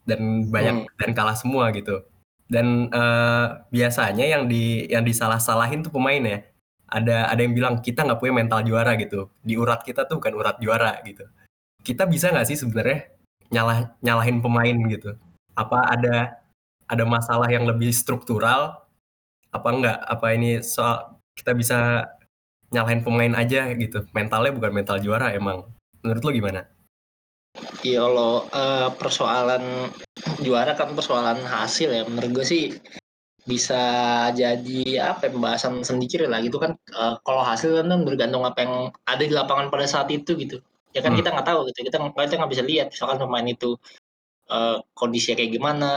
Dan banyak hmm. dan kalah semua gitu. Dan uh, biasanya yang di yang disalah-salahin tuh pemain ya. Ada ada yang bilang kita nggak punya mental juara gitu. Di urat kita tuh bukan urat juara gitu. Kita bisa nggak sih sebenarnya nyalah nyalahin pemain gitu? Apa ada ada masalah yang lebih struktural? Apa enggak? Apa ini soal kita bisa nyalahin pemain aja gitu. Mentalnya bukan mental juara emang. Menurut lo gimana? Iya kalau uh, persoalan juara kan persoalan hasil ya. Menurut gue sih bisa jadi apa ya, pembahasan sendiri lah gitu kan uh, kalau hasil kan bergantung apa yang ada di lapangan pada saat itu gitu ya kan hmm. kita nggak tahu gitu kita kita nggak bisa lihat misalkan pemain itu uh, kondisinya kayak gimana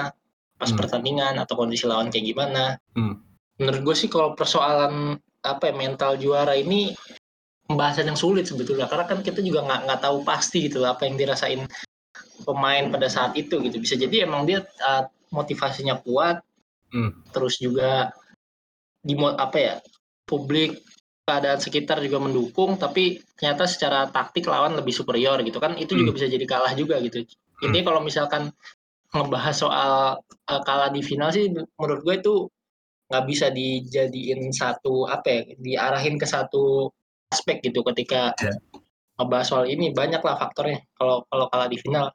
pas hmm. pertandingan atau kondisi lawan kayak gimana hmm. menurut gue sih kalau persoalan apa ya mental juara ini pembahasan yang sulit sebetulnya karena kan kita juga nggak nggak tahu pasti gitu apa yang dirasain pemain pada saat itu gitu bisa jadi emang dia uh, motivasinya kuat hmm. terus juga di apa ya publik keadaan sekitar juga mendukung tapi ternyata secara taktik lawan lebih superior gitu kan itu hmm. juga bisa jadi kalah juga gitu hmm. intinya kalau misalkan ngebahas soal uh, kalah di final sih menurut gue itu nggak bisa dijadiin satu apa ya diarahin ke satu aspek gitu ketika yeah. ngebahas soal ini banyak lah faktornya kalau kalau kalah di final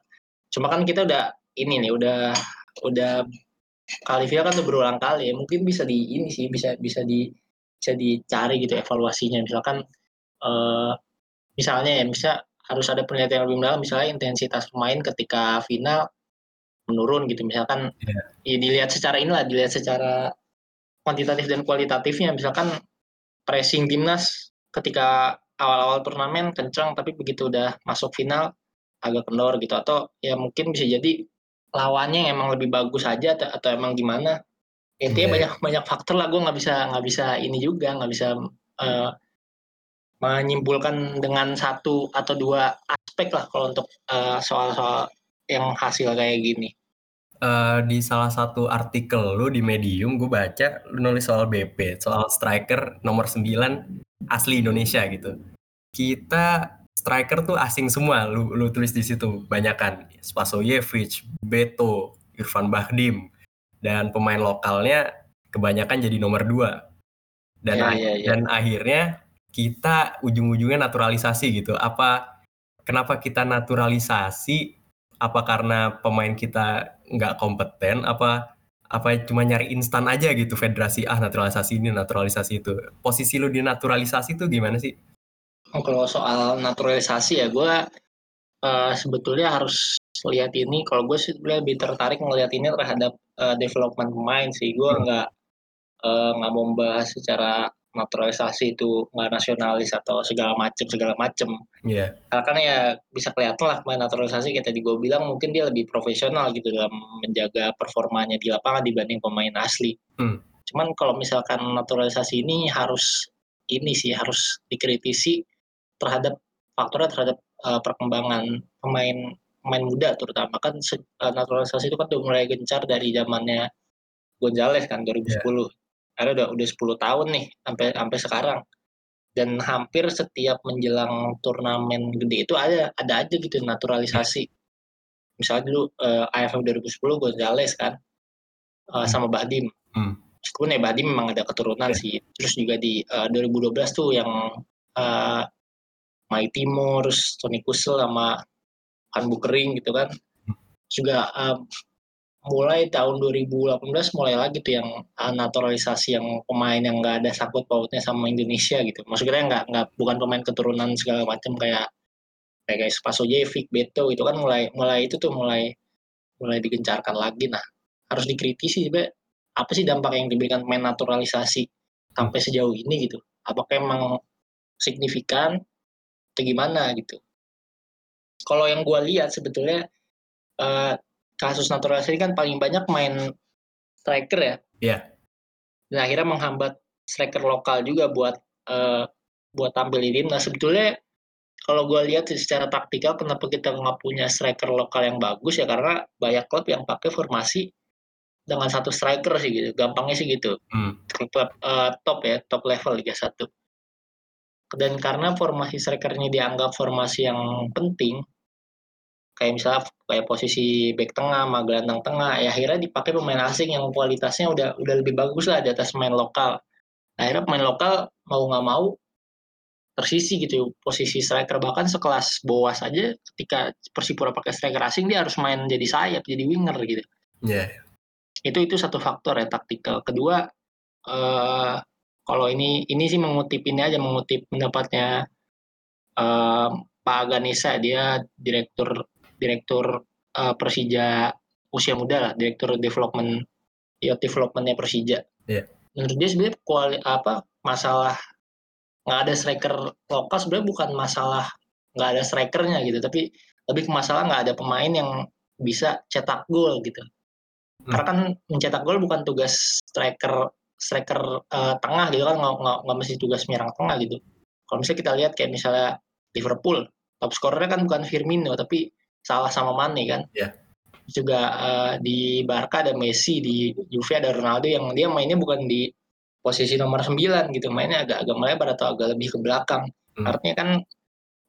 cuma kan kita udah ini nih udah udah Kalivia kan tuh berulang kali ya mungkin bisa di ini sih bisa bisa di bisa dicari gitu evaluasinya. Misalkan uh, misalnya ya bisa harus ada penelitian lebih mendalam misalnya intensitas pemain ketika final menurun gitu. Misalkan yeah. ya dilihat secara inilah dilihat secara kuantitatif dan kualitatifnya. Misalkan pressing timnas ketika awal-awal turnamen kencang tapi begitu udah masuk final agak kendor gitu. Atau ya mungkin bisa jadi lawannya yang emang lebih bagus aja atau, atau emang gimana intinya yeah. banyak banyak faktor lah gue nggak bisa nggak bisa ini juga nggak bisa uh, menyimpulkan dengan satu atau dua aspek lah kalau untuk uh, soal-soal yang hasil kayak gini. Uh, di salah satu artikel lu di Medium gue baca lu nulis soal BP, soal striker nomor 9 asli Indonesia gitu. Kita striker tuh asing semua lu lu tulis di situ banyak kan Spasojevic, Beto, Irfan Bahdim dan pemain lokalnya kebanyakan jadi nomor dua. Dan ya, ya, ya. dan akhirnya kita ujung-ujungnya naturalisasi gitu. Apa kenapa kita naturalisasi? Apa karena pemain kita nggak kompeten? Apa apa cuma nyari instan aja gitu federasi ah naturalisasi ini naturalisasi itu. Posisi lu di naturalisasi itu gimana sih? Oh, kalau soal naturalisasi ya gue uh, sebetulnya harus lihat ini. Kalau gue sih lebih tertarik ngelihat ini terhadap uh, development pemain sih. Gue hmm. nggak uh, nggak mau membahas secara naturalisasi itu nggak nasionalis atau segala macem segala macem. Yeah. Karena kan ya bisa kelihatan lah pemain naturalisasi kita di gue bilang mungkin dia lebih profesional gitu dalam menjaga performanya di lapangan dibanding pemain asli. Hmm. Cuman kalau misalkan naturalisasi ini harus ini sih harus dikritisi terhadap faktornya terhadap uh, perkembangan pemain pemain muda terutama kan uh, naturalisasi itu kan udah mulai gencar dari zamannya Gonzales kan 2010. Yeah. Ada udah udah 10 tahun nih sampai sampai sekarang. Dan hampir setiap menjelang turnamen gede itu ada ada aja gitu naturalisasi. Misalnya dulu uh, AFF 2010 Gonzales kan uh, sama Bahdim. Hmm. Meskipun ya Bahdim memang ada keturunan yeah. sih. Terus juga di uh, 2012 tuh yang uh, Mai Timur, Tony Kusel sama Han Bukering gitu kan. Juga um, mulai tahun 2018 mulai lagi tuh yang uh, naturalisasi yang pemain yang nggak ada sangkut pautnya sama Indonesia gitu. Maksudnya nggak nggak bukan pemain keturunan segala macam kayak kayak guys Spasojevic, Beto itu kan mulai mulai itu tuh mulai mulai digencarkan lagi. Nah harus dikritisi juga apa sih dampak yang diberikan pemain naturalisasi sampai sejauh ini gitu. Apakah emang signifikan atau gimana gitu. Kalau yang gue lihat sebetulnya uh, kasus naturalisasi kan paling banyak main striker ya. Iya. Yeah. Dan akhirnya menghambat striker lokal juga buat uh, buat tampil di tim. Nah sebetulnya kalau gue lihat secara taktikal kenapa kita nggak punya striker lokal yang bagus ya karena banyak klub yang pakai formasi dengan satu striker sih gitu gampangnya sih gitu hmm. klub uh, top ya top level Liga 1 dan karena formasi strikernya dianggap formasi yang penting kayak misalnya kayak posisi back tengah sama gelandang tengah ya akhirnya dipakai pemain asing yang kualitasnya udah udah lebih bagus lah di atas pemain lokal. Nah, akhirnya pemain lokal mau nggak mau tersisi gitu posisi striker. Bahkan sekelas Boas aja ketika Persipura pakai striker asing dia harus main jadi sayap jadi winger gitu. Yeah. itu itu satu faktor ya taktikal. Kedua eh, kalau ini ini sih mengutip ini aja mengutip pendapatnya uh, Pak Aganisa dia direktur direktur uh, Persija usia muda lah direktur development ya developmentnya Persija. Yeah. Menurut dia sebenarnya kuali apa masalah nggak ada striker lokal sebenarnya bukan masalah nggak ada strikernya gitu tapi lebih ke masalah nggak ada pemain yang bisa cetak gol gitu hmm. karena kan mencetak gol bukan tugas striker striker uh, tengah gitu kan nggak nggak mesti tugas menyerang tengah gitu kalau misalnya kita lihat kayak misalnya Liverpool top skornya kan bukan Firmino tapi salah sama Mane kan yeah. juga uh, di Barca ada Messi di Juve ada Ronaldo yang dia mainnya bukan di posisi nomor 9 gitu mainnya agak agak melebar atau agak lebih ke belakang hmm. artinya kan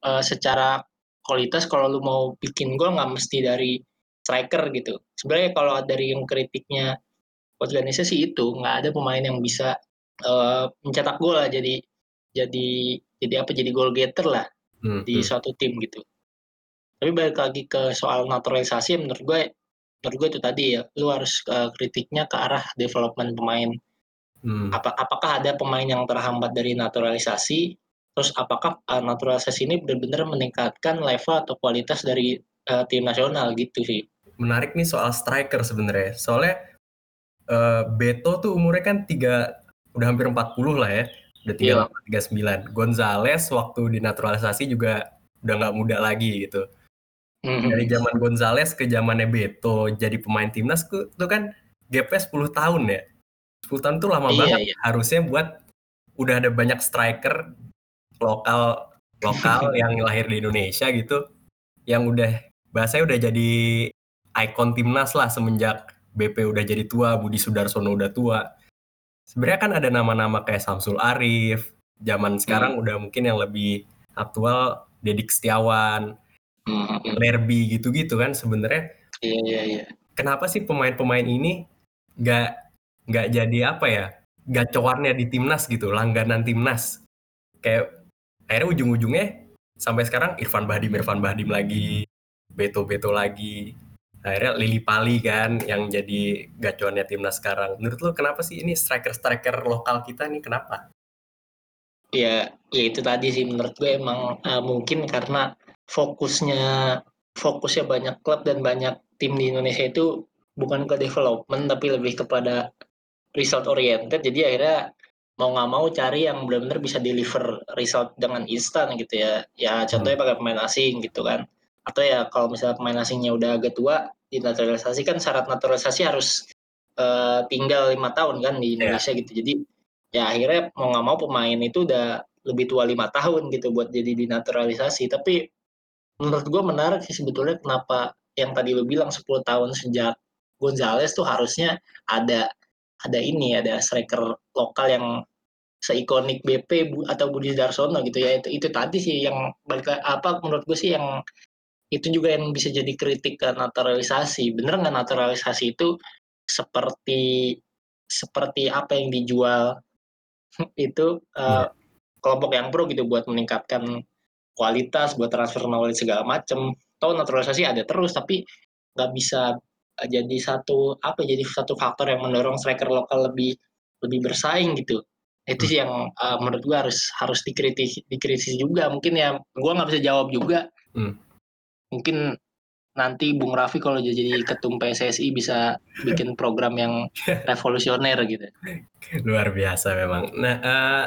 uh, secara kualitas kalau lu mau bikin gol nggak mesti dari striker gitu sebenarnya kalau dari yang kritiknya Ganesha sih itu nggak ada pemain yang bisa uh, mencetak gol lah jadi jadi jadi apa jadi goal getter lah hmm. di hmm. suatu tim gitu tapi balik lagi ke soal naturalisasi menurut gue menurut gue itu tadi ya lu harus uh, kritiknya ke arah development pemain Hmm. Apa, apakah ada pemain yang terhambat dari naturalisasi? Terus apakah uh, naturalisasi ini benar-benar meningkatkan level atau kualitas dari uh, tim nasional gitu sih? Menarik nih soal striker sebenarnya. Soalnya uh, Beto tuh umurnya kan tiga udah hampir 40 lah ya. Udah tiga tiga sembilan. Gonzales waktu dinaturalisasi juga udah nggak muda lagi gitu. Hmm. Dari zaman Gonzales ke zamannya Beto jadi pemain timnas tuh kan gapnya 10 tahun ya 10 tahun tuh lama iya, banget. Iya. Harusnya buat udah ada banyak striker lokal lokal yang lahir di Indonesia gitu yang udah bahasanya udah jadi ikon timnas lah semenjak BP udah jadi tua, Budi Sudarsono udah tua. Sebenarnya kan ada nama-nama kayak Samsul Arif, zaman sekarang hmm. udah mungkin yang lebih aktual Dedik Setiawan, hmm. Lerby gitu-gitu kan sebenarnya. Iya iya iya. Kenapa sih pemain-pemain ini nggak nggak jadi apa ya gacoannya di timnas gitu langganan timnas kayak akhirnya ujung-ujungnya sampai sekarang Irfan Bahdim Irfan Bahdim lagi Beto Beto lagi akhirnya Lili Pali kan yang jadi gacuannya timnas sekarang. Menurut lo kenapa sih ini striker striker lokal kita nih kenapa? Ya ya itu tadi sih menurut gue emang uh, mungkin karena fokusnya fokusnya banyak klub dan banyak tim di Indonesia itu bukan ke development tapi lebih kepada result oriented. Jadi akhirnya mau nggak mau cari yang benar-benar bisa deliver result dengan instan gitu ya. Ya contohnya pakai pemain asing gitu kan atau ya kalau misalnya pemain asingnya udah agak tua dinaturalisasi kan syarat naturalisasi harus uh, tinggal lima tahun kan di iya. Indonesia yeah. gitu jadi ya akhirnya mau nggak mau pemain itu udah lebih tua lima tahun gitu buat jadi dinaturalisasi tapi menurut gue menarik sih sebetulnya kenapa yang tadi lo bilang 10 tahun sejak Gonzales tuh harusnya ada ada ini ada striker lokal yang seikonik BP atau Budi Darsono gitu ya itu itu tadi sih yang balik apa menurut gue sih yang itu juga yang bisa jadi kritik ke naturalisasi. Bener nggak naturalisasi itu seperti seperti apa yang dijual? Itu uh, kelompok yang pro gitu buat meningkatkan kualitas buat transfer knowledge segala macem. Tahu naturalisasi ada terus tapi nggak bisa Eh, jadi satu apa jadi satu faktor yang mendorong striker lokal lebih lebih bersaing gitu. Itu sih yang uh, menurut gua harus harus dikritis dikritis juga. Mungkin ya gua nggak bisa jawab juga. Hmm. Mungkin nanti Bung Raffi kalau jadi ketum PSSI bisa bikin program yang revolusioner gitu luar biasa memang nah uh,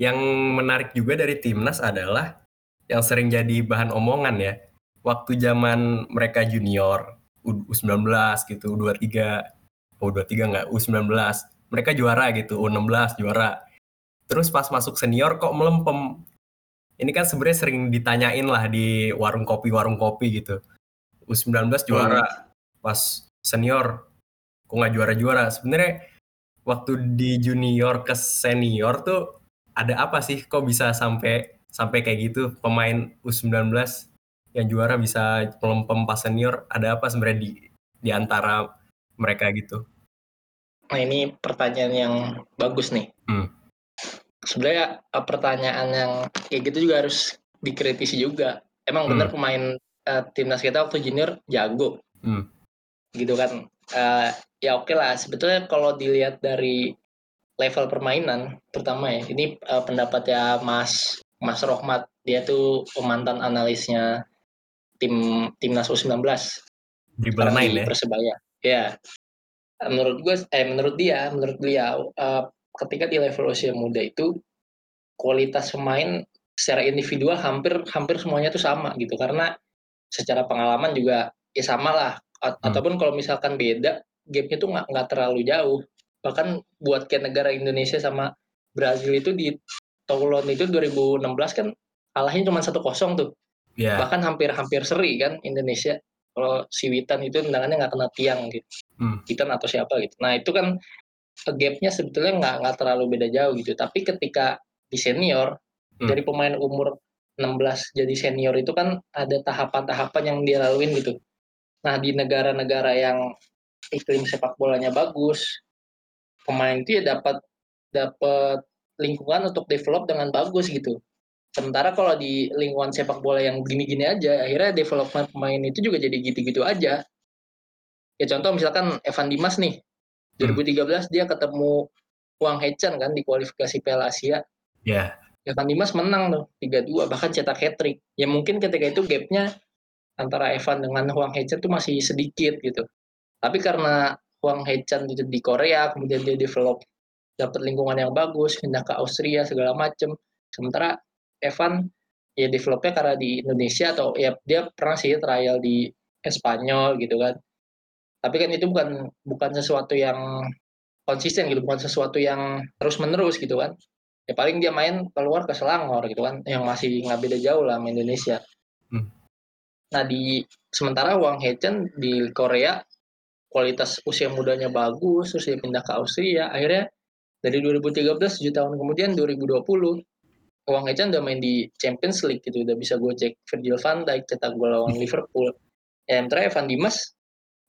yang menarik juga dari timnas adalah yang sering jadi bahan omongan ya waktu zaman mereka junior U19 gitu, U23, oh U23 enggak, U19. Mereka juara gitu, U16 juara. Terus pas masuk senior kok melempem. Ini kan sebenarnya sering ditanyain lah di warung kopi-warung kopi gitu. U19 juara, hmm. pas senior kok nggak juara-juara. Sebenarnya waktu di junior ke senior tuh ada apa sih kok bisa sampai sampai kayak gitu pemain U19 yang juara bisa melempem pas senior ada apa sebenarnya di di antara mereka gitu? Nah ini pertanyaan yang bagus nih. Hmm. Sebenarnya eh, pertanyaan yang kayak gitu juga harus dikritisi juga. Emang hmm. benar pemain uh, timnas kita waktu junior jago, hmm. gitu kan? Uh, ya oke okay lah. Sebetulnya kalau dilihat dari level permainan terutama ya. Ini uh, pendapatnya Mas Mas Rohmat. Dia tuh mantan analisnya tim timnas U19 di ya? Persebaya. Ya. Menurut gue eh menurut dia, menurut beliau uh, ketika di level usia muda itu kualitas pemain secara individual hampir hampir semuanya tuh sama gitu. Karena secara pengalaman juga ya sama lah. A hmm. ataupun kalau misalkan beda gapnya tuh nggak nggak terlalu jauh. Bahkan buat kayak negara Indonesia sama Brazil itu di Toulon itu 2016 kan kalahnya cuma satu kosong tuh. Yeah. bahkan hampir-hampir seri kan Indonesia. Kalau si Witan itu tendangannya nggak kena tiang gitu. Hmm. Witan atau siapa gitu. Nah itu kan gapnya sebetulnya nggak nggak terlalu beda jauh gitu tapi ketika di senior hmm. dari pemain umur 16 jadi senior itu kan ada tahapan-tahapan yang dia laluin gitu. Nah di negara-negara yang iklim sepak bolanya bagus, pemain itu ya dapat dapat lingkungan untuk develop dengan bagus gitu. Sementara kalau di lingkungan sepak bola yang gini-gini aja, akhirnya development pemain itu juga jadi gitu-gitu aja. Ya contoh misalkan Evan Dimas nih, 2013 hmm. dia ketemu Wang Hechan kan di kualifikasi Piala Asia. Yeah. Evan Dimas menang tuh 3-2 bahkan cetak hat trick. Ya mungkin ketika itu gapnya antara Evan dengan Huang Hechan tuh masih sedikit gitu. Tapi karena Huang Hechan itu di Korea, kemudian dia develop dapat lingkungan yang bagus, pindah ke Austria segala macem. Sementara Evan ya developnya karena di Indonesia atau ya dia pernah sih trial di Espanyol gitu kan. Tapi kan itu bukan bukan sesuatu yang konsisten gitu, bukan sesuatu yang terus menerus gitu kan. Ya paling dia main keluar ke Selangor gitu kan yang masih nggak beda jauh lah sama Indonesia. Hmm. nah di sementara Wang Hechan di Korea kualitas usia mudanya bagus terus dia pindah ke Austria. Akhirnya dari 2013 7 tahun kemudian 2020 Wang Hechan udah main di Champions League gitu. Udah bisa gue cek Virgil van Dijk cetak gol lawan Liverpool. Ya terakhir Van Dimas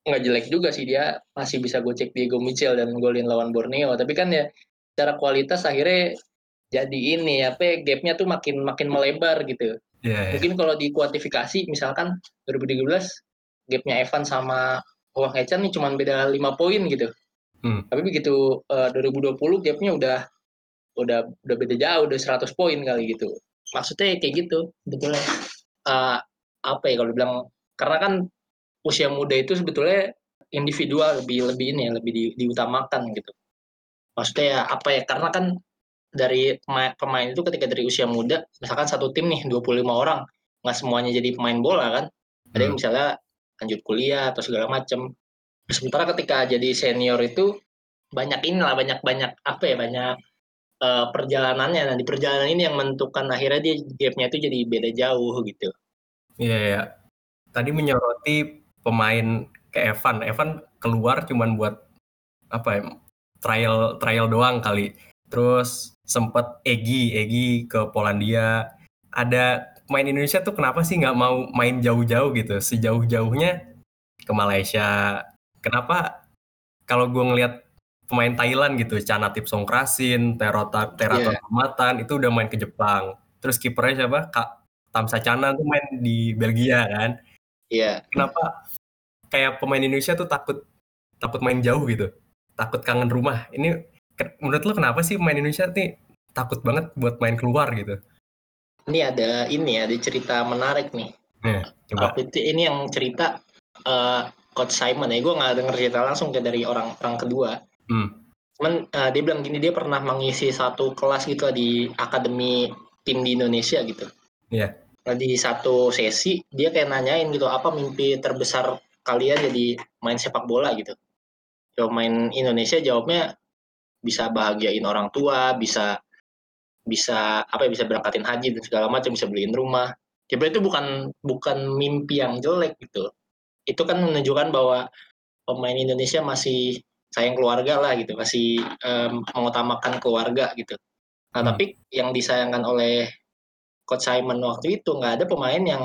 nggak jelek juga sih dia masih bisa gue cek Diego Michel dan golin lawan Borneo tapi kan ya secara kualitas akhirnya jadi ini apa gapnya tuh makin makin melebar gitu. Yeah, yeah. Mungkin kalau dikuantifikasi misalkan 2013 gapnya Evan sama Wang Echan nih cuma beda 5 poin gitu. Hmm. Tapi begitu uh, 2020 gapnya udah udah udah beda jauh, udah 100 poin kali gitu. Maksudnya kayak gitu, betulnya. Uh, apa ya kalau bilang karena kan usia muda itu sebetulnya individual lebih lebih ini ya, lebih di, diutamakan gitu. Maksudnya ya apa ya karena kan dari pemain itu ketika dari usia muda, misalkan satu tim nih 25 orang, nggak semuanya jadi pemain bola kan. Ada yang hmm. misalnya lanjut kuliah atau segala macam. Sementara ketika jadi senior itu banyak inilah banyak banyak apa ya banyak uh, perjalanannya. Nah di perjalanan ini yang menentukan akhirnya dia gapnya itu jadi beda jauh gitu. Iya ya. Tadi menyoroti pemain ke Evan. Evan keluar cuman buat apa ya trial trial doang kali. Terus sempat Egi, Egi ke Polandia. Ada main Indonesia tuh kenapa sih nggak mau main jauh-jauh gitu, sejauh-jauhnya ke Malaysia. Kenapa kalau gue ngelihat pemain Thailand gitu, Canatip Songkrasin, Terota Teraton yeah. Matan itu udah main ke Jepang. Terus kipernya siapa? Kak Tamsa Cana tuh main di Belgia kan. Iya. Yeah. Kenapa kayak pemain Indonesia tuh takut takut main jauh gitu? Takut kangen rumah. Ini menurut lo kenapa sih main Indonesia nih takut banget buat main keluar gitu? Ini ada ini ada cerita menarik nih. Ya, coba. itu ini yang cerita uh, Coach Simon ya. Gue nggak denger cerita langsung kayak dari orang orang kedua. Hmm. Cuman uh, dia bilang gini dia pernah mengisi satu kelas gitu di akademi tim di Indonesia gitu. Iya. Yeah. Nah, di satu sesi dia kayak nanyain gitu apa mimpi terbesar kalian jadi main sepak bola gitu. Coba main Indonesia jawabnya bisa bahagiain orang tua, bisa bisa apa ya bisa berangkatin haji dan segala macam, bisa beliin rumah. Jadi itu bukan bukan mimpi yang jelek gitu. Itu kan menunjukkan bahwa pemain Indonesia masih sayang keluarga lah gitu, masih um, mengutamakan keluarga gitu. Nah hmm. tapi yang disayangkan oleh Coach Simon waktu itu nggak ada pemain yang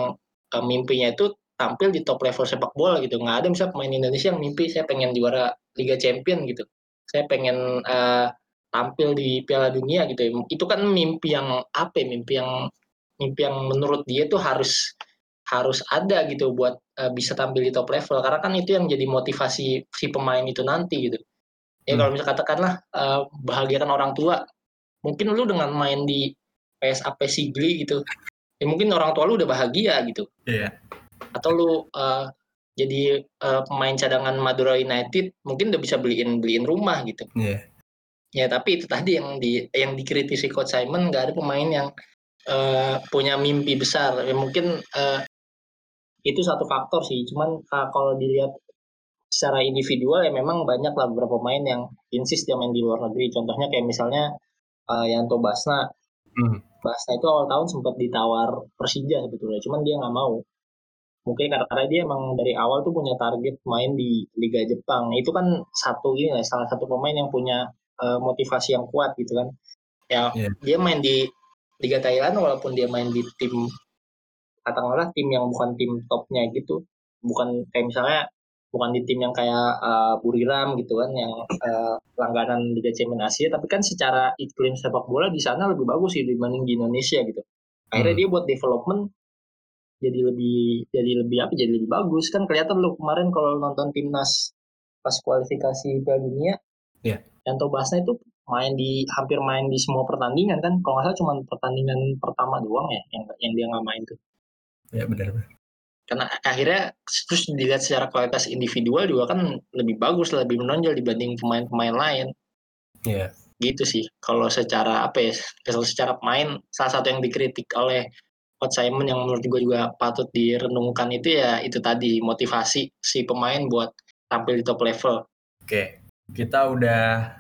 um, mimpinya itu tampil di top level sepak bola gitu. Nggak ada misalnya pemain Indonesia yang mimpi saya pengen juara Liga Champion gitu saya pengen uh, tampil di Piala Dunia gitu. Itu kan mimpi yang apa ya, mimpi yang mimpi yang menurut dia tuh harus harus ada gitu buat uh, bisa tampil di top level karena kan itu yang jadi motivasi si pemain itu nanti gitu. Ya hmm. kalau misalnya katakanlah uh, bahagiakan orang tua, mungkin lu dengan main di PSAP Sigli gitu, ya mungkin orang tua lu udah bahagia gitu. Iya. Yeah. Atau lu uh, jadi uh, pemain cadangan Madura United, mungkin udah bisa beliin beliin rumah gitu. Iya. Yeah. Ya tapi itu tadi yang di yang dikritisi Coach Simon nggak ada pemain yang uh, punya mimpi besar. Ya mungkin uh, itu satu faktor sih. Cuman uh, kalau dilihat secara individual ya memang banyak lah beberapa pemain yang insist dia main di luar negeri. Contohnya kayak misalnya uh, Yanto Basna. Hmm. Basna itu awal tahun sempat ditawar Persija sebetulnya, cuman dia nggak mau. Mungkin karena, dia emang dari awal tuh punya target main di Liga Jepang. Itu kan satu ini lah, salah satu pemain yang punya uh, motivasi yang kuat gitu kan. Ya yeah. dia main di Liga Thailand walaupun dia main di tim katakanlah tim yang bukan tim topnya gitu, bukan kayak misalnya bukan di tim yang kayak uh, Buriram gitu kan yang uh, langganan Liga Champions Asia tapi kan secara iklim sepak bola di sana lebih bagus sih dibanding di Indonesia gitu akhirnya hmm. dia buat development jadi lebih jadi lebih apa jadi lebih bagus kan kelihatan lo kemarin kalau nonton timnas pas kualifikasi Piala Dunia yeah. Yanto Basna itu main di hampir main di semua pertandingan kan kalau nggak salah cuma pertandingan pertama doang ya yang yang dia nggak main tuh ya benar benar karena akhirnya terus dilihat secara kualitas individual juga kan lebih bagus lebih menonjol dibanding pemain-pemain lain Iya. Yeah. gitu sih kalau secara apa ya kalau secara pemain salah satu yang dikritik oleh Coach Simon yang menurut gue juga patut direnungkan itu ya itu tadi motivasi si pemain buat tampil di top level oke kita udah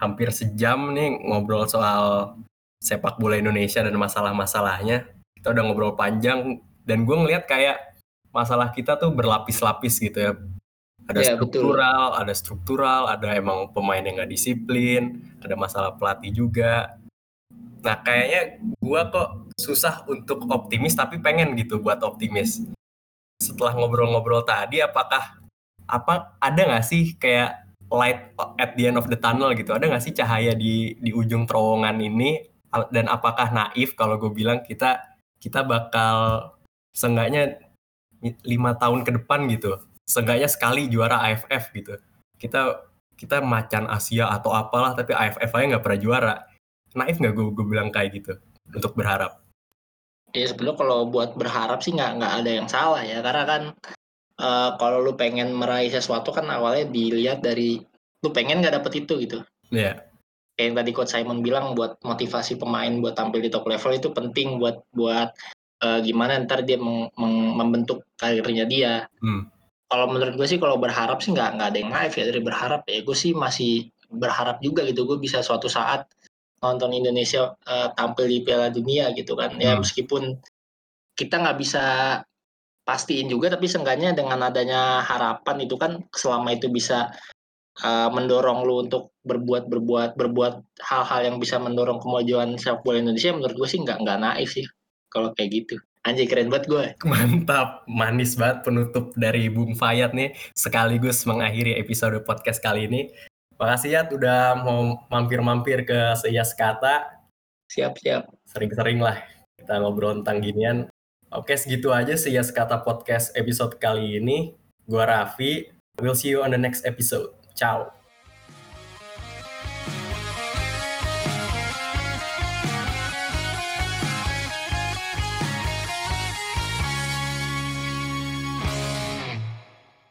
hampir sejam nih ngobrol soal sepak bola Indonesia dan masalah-masalahnya kita udah ngobrol panjang dan gue ngeliat kayak masalah kita tuh berlapis-lapis gitu ya. Ada ya, struktural, betul. ada struktural, ada emang pemain yang nggak disiplin, ada masalah pelatih juga. Nah kayaknya gua kok susah untuk optimis tapi pengen gitu buat optimis. Setelah ngobrol-ngobrol tadi, apakah apa ada nggak sih kayak light at the end of the tunnel gitu? Ada nggak sih cahaya di di ujung terowongan ini? Dan apakah naif kalau gue bilang kita kita bakal seenggaknya lima tahun ke depan gitu seenggaknya sekali juara AFF gitu kita kita macan Asia atau apalah tapi AFF aja nggak pernah juara naif nggak gue gue bilang kayak gitu untuk berharap ya sebelum kalau buat berharap sih nggak nggak ada yang salah ya karena kan uh, kalau lu pengen meraih sesuatu kan awalnya dilihat dari lu pengen nggak dapet itu gitu Iya. Yeah. Kayak yang tadi coach Simon bilang buat motivasi pemain buat tampil di top level itu penting buat buat uh, gimana ntar dia meng, meng, membentuk karirnya dia. Hmm. Kalau menurut gue sih kalau berharap sih nggak nggak ada yang naif ya dari berharap ya gue sih masih berharap juga gitu gue bisa suatu saat nonton Indonesia uh, tampil di Piala Dunia gitu kan ya, hmm. ya meskipun kita nggak bisa pastiin juga tapi seenggaknya dengan adanya harapan itu kan selama itu bisa uh, mendorong lu untuk berbuat berbuat berbuat hal-hal yang bisa mendorong kemajuan sepak bola Indonesia menurut gue sih nggak nggak naif sih kalau kayak gitu. Anjir keren banget gue. Mantap, manis banget penutup dari Bung Fayat nih sekaligus mengakhiri episode podcast kali ini. Makasih ya udah mau mampir-mampir ke Seias Kata. Siap-siap. Sering-sering lah kita ngobrol tentang ginian. Oke, segitu aja Seias Kata podcast episode kali ini. Gua Raffi. We'll see you on the next episode. Ciao.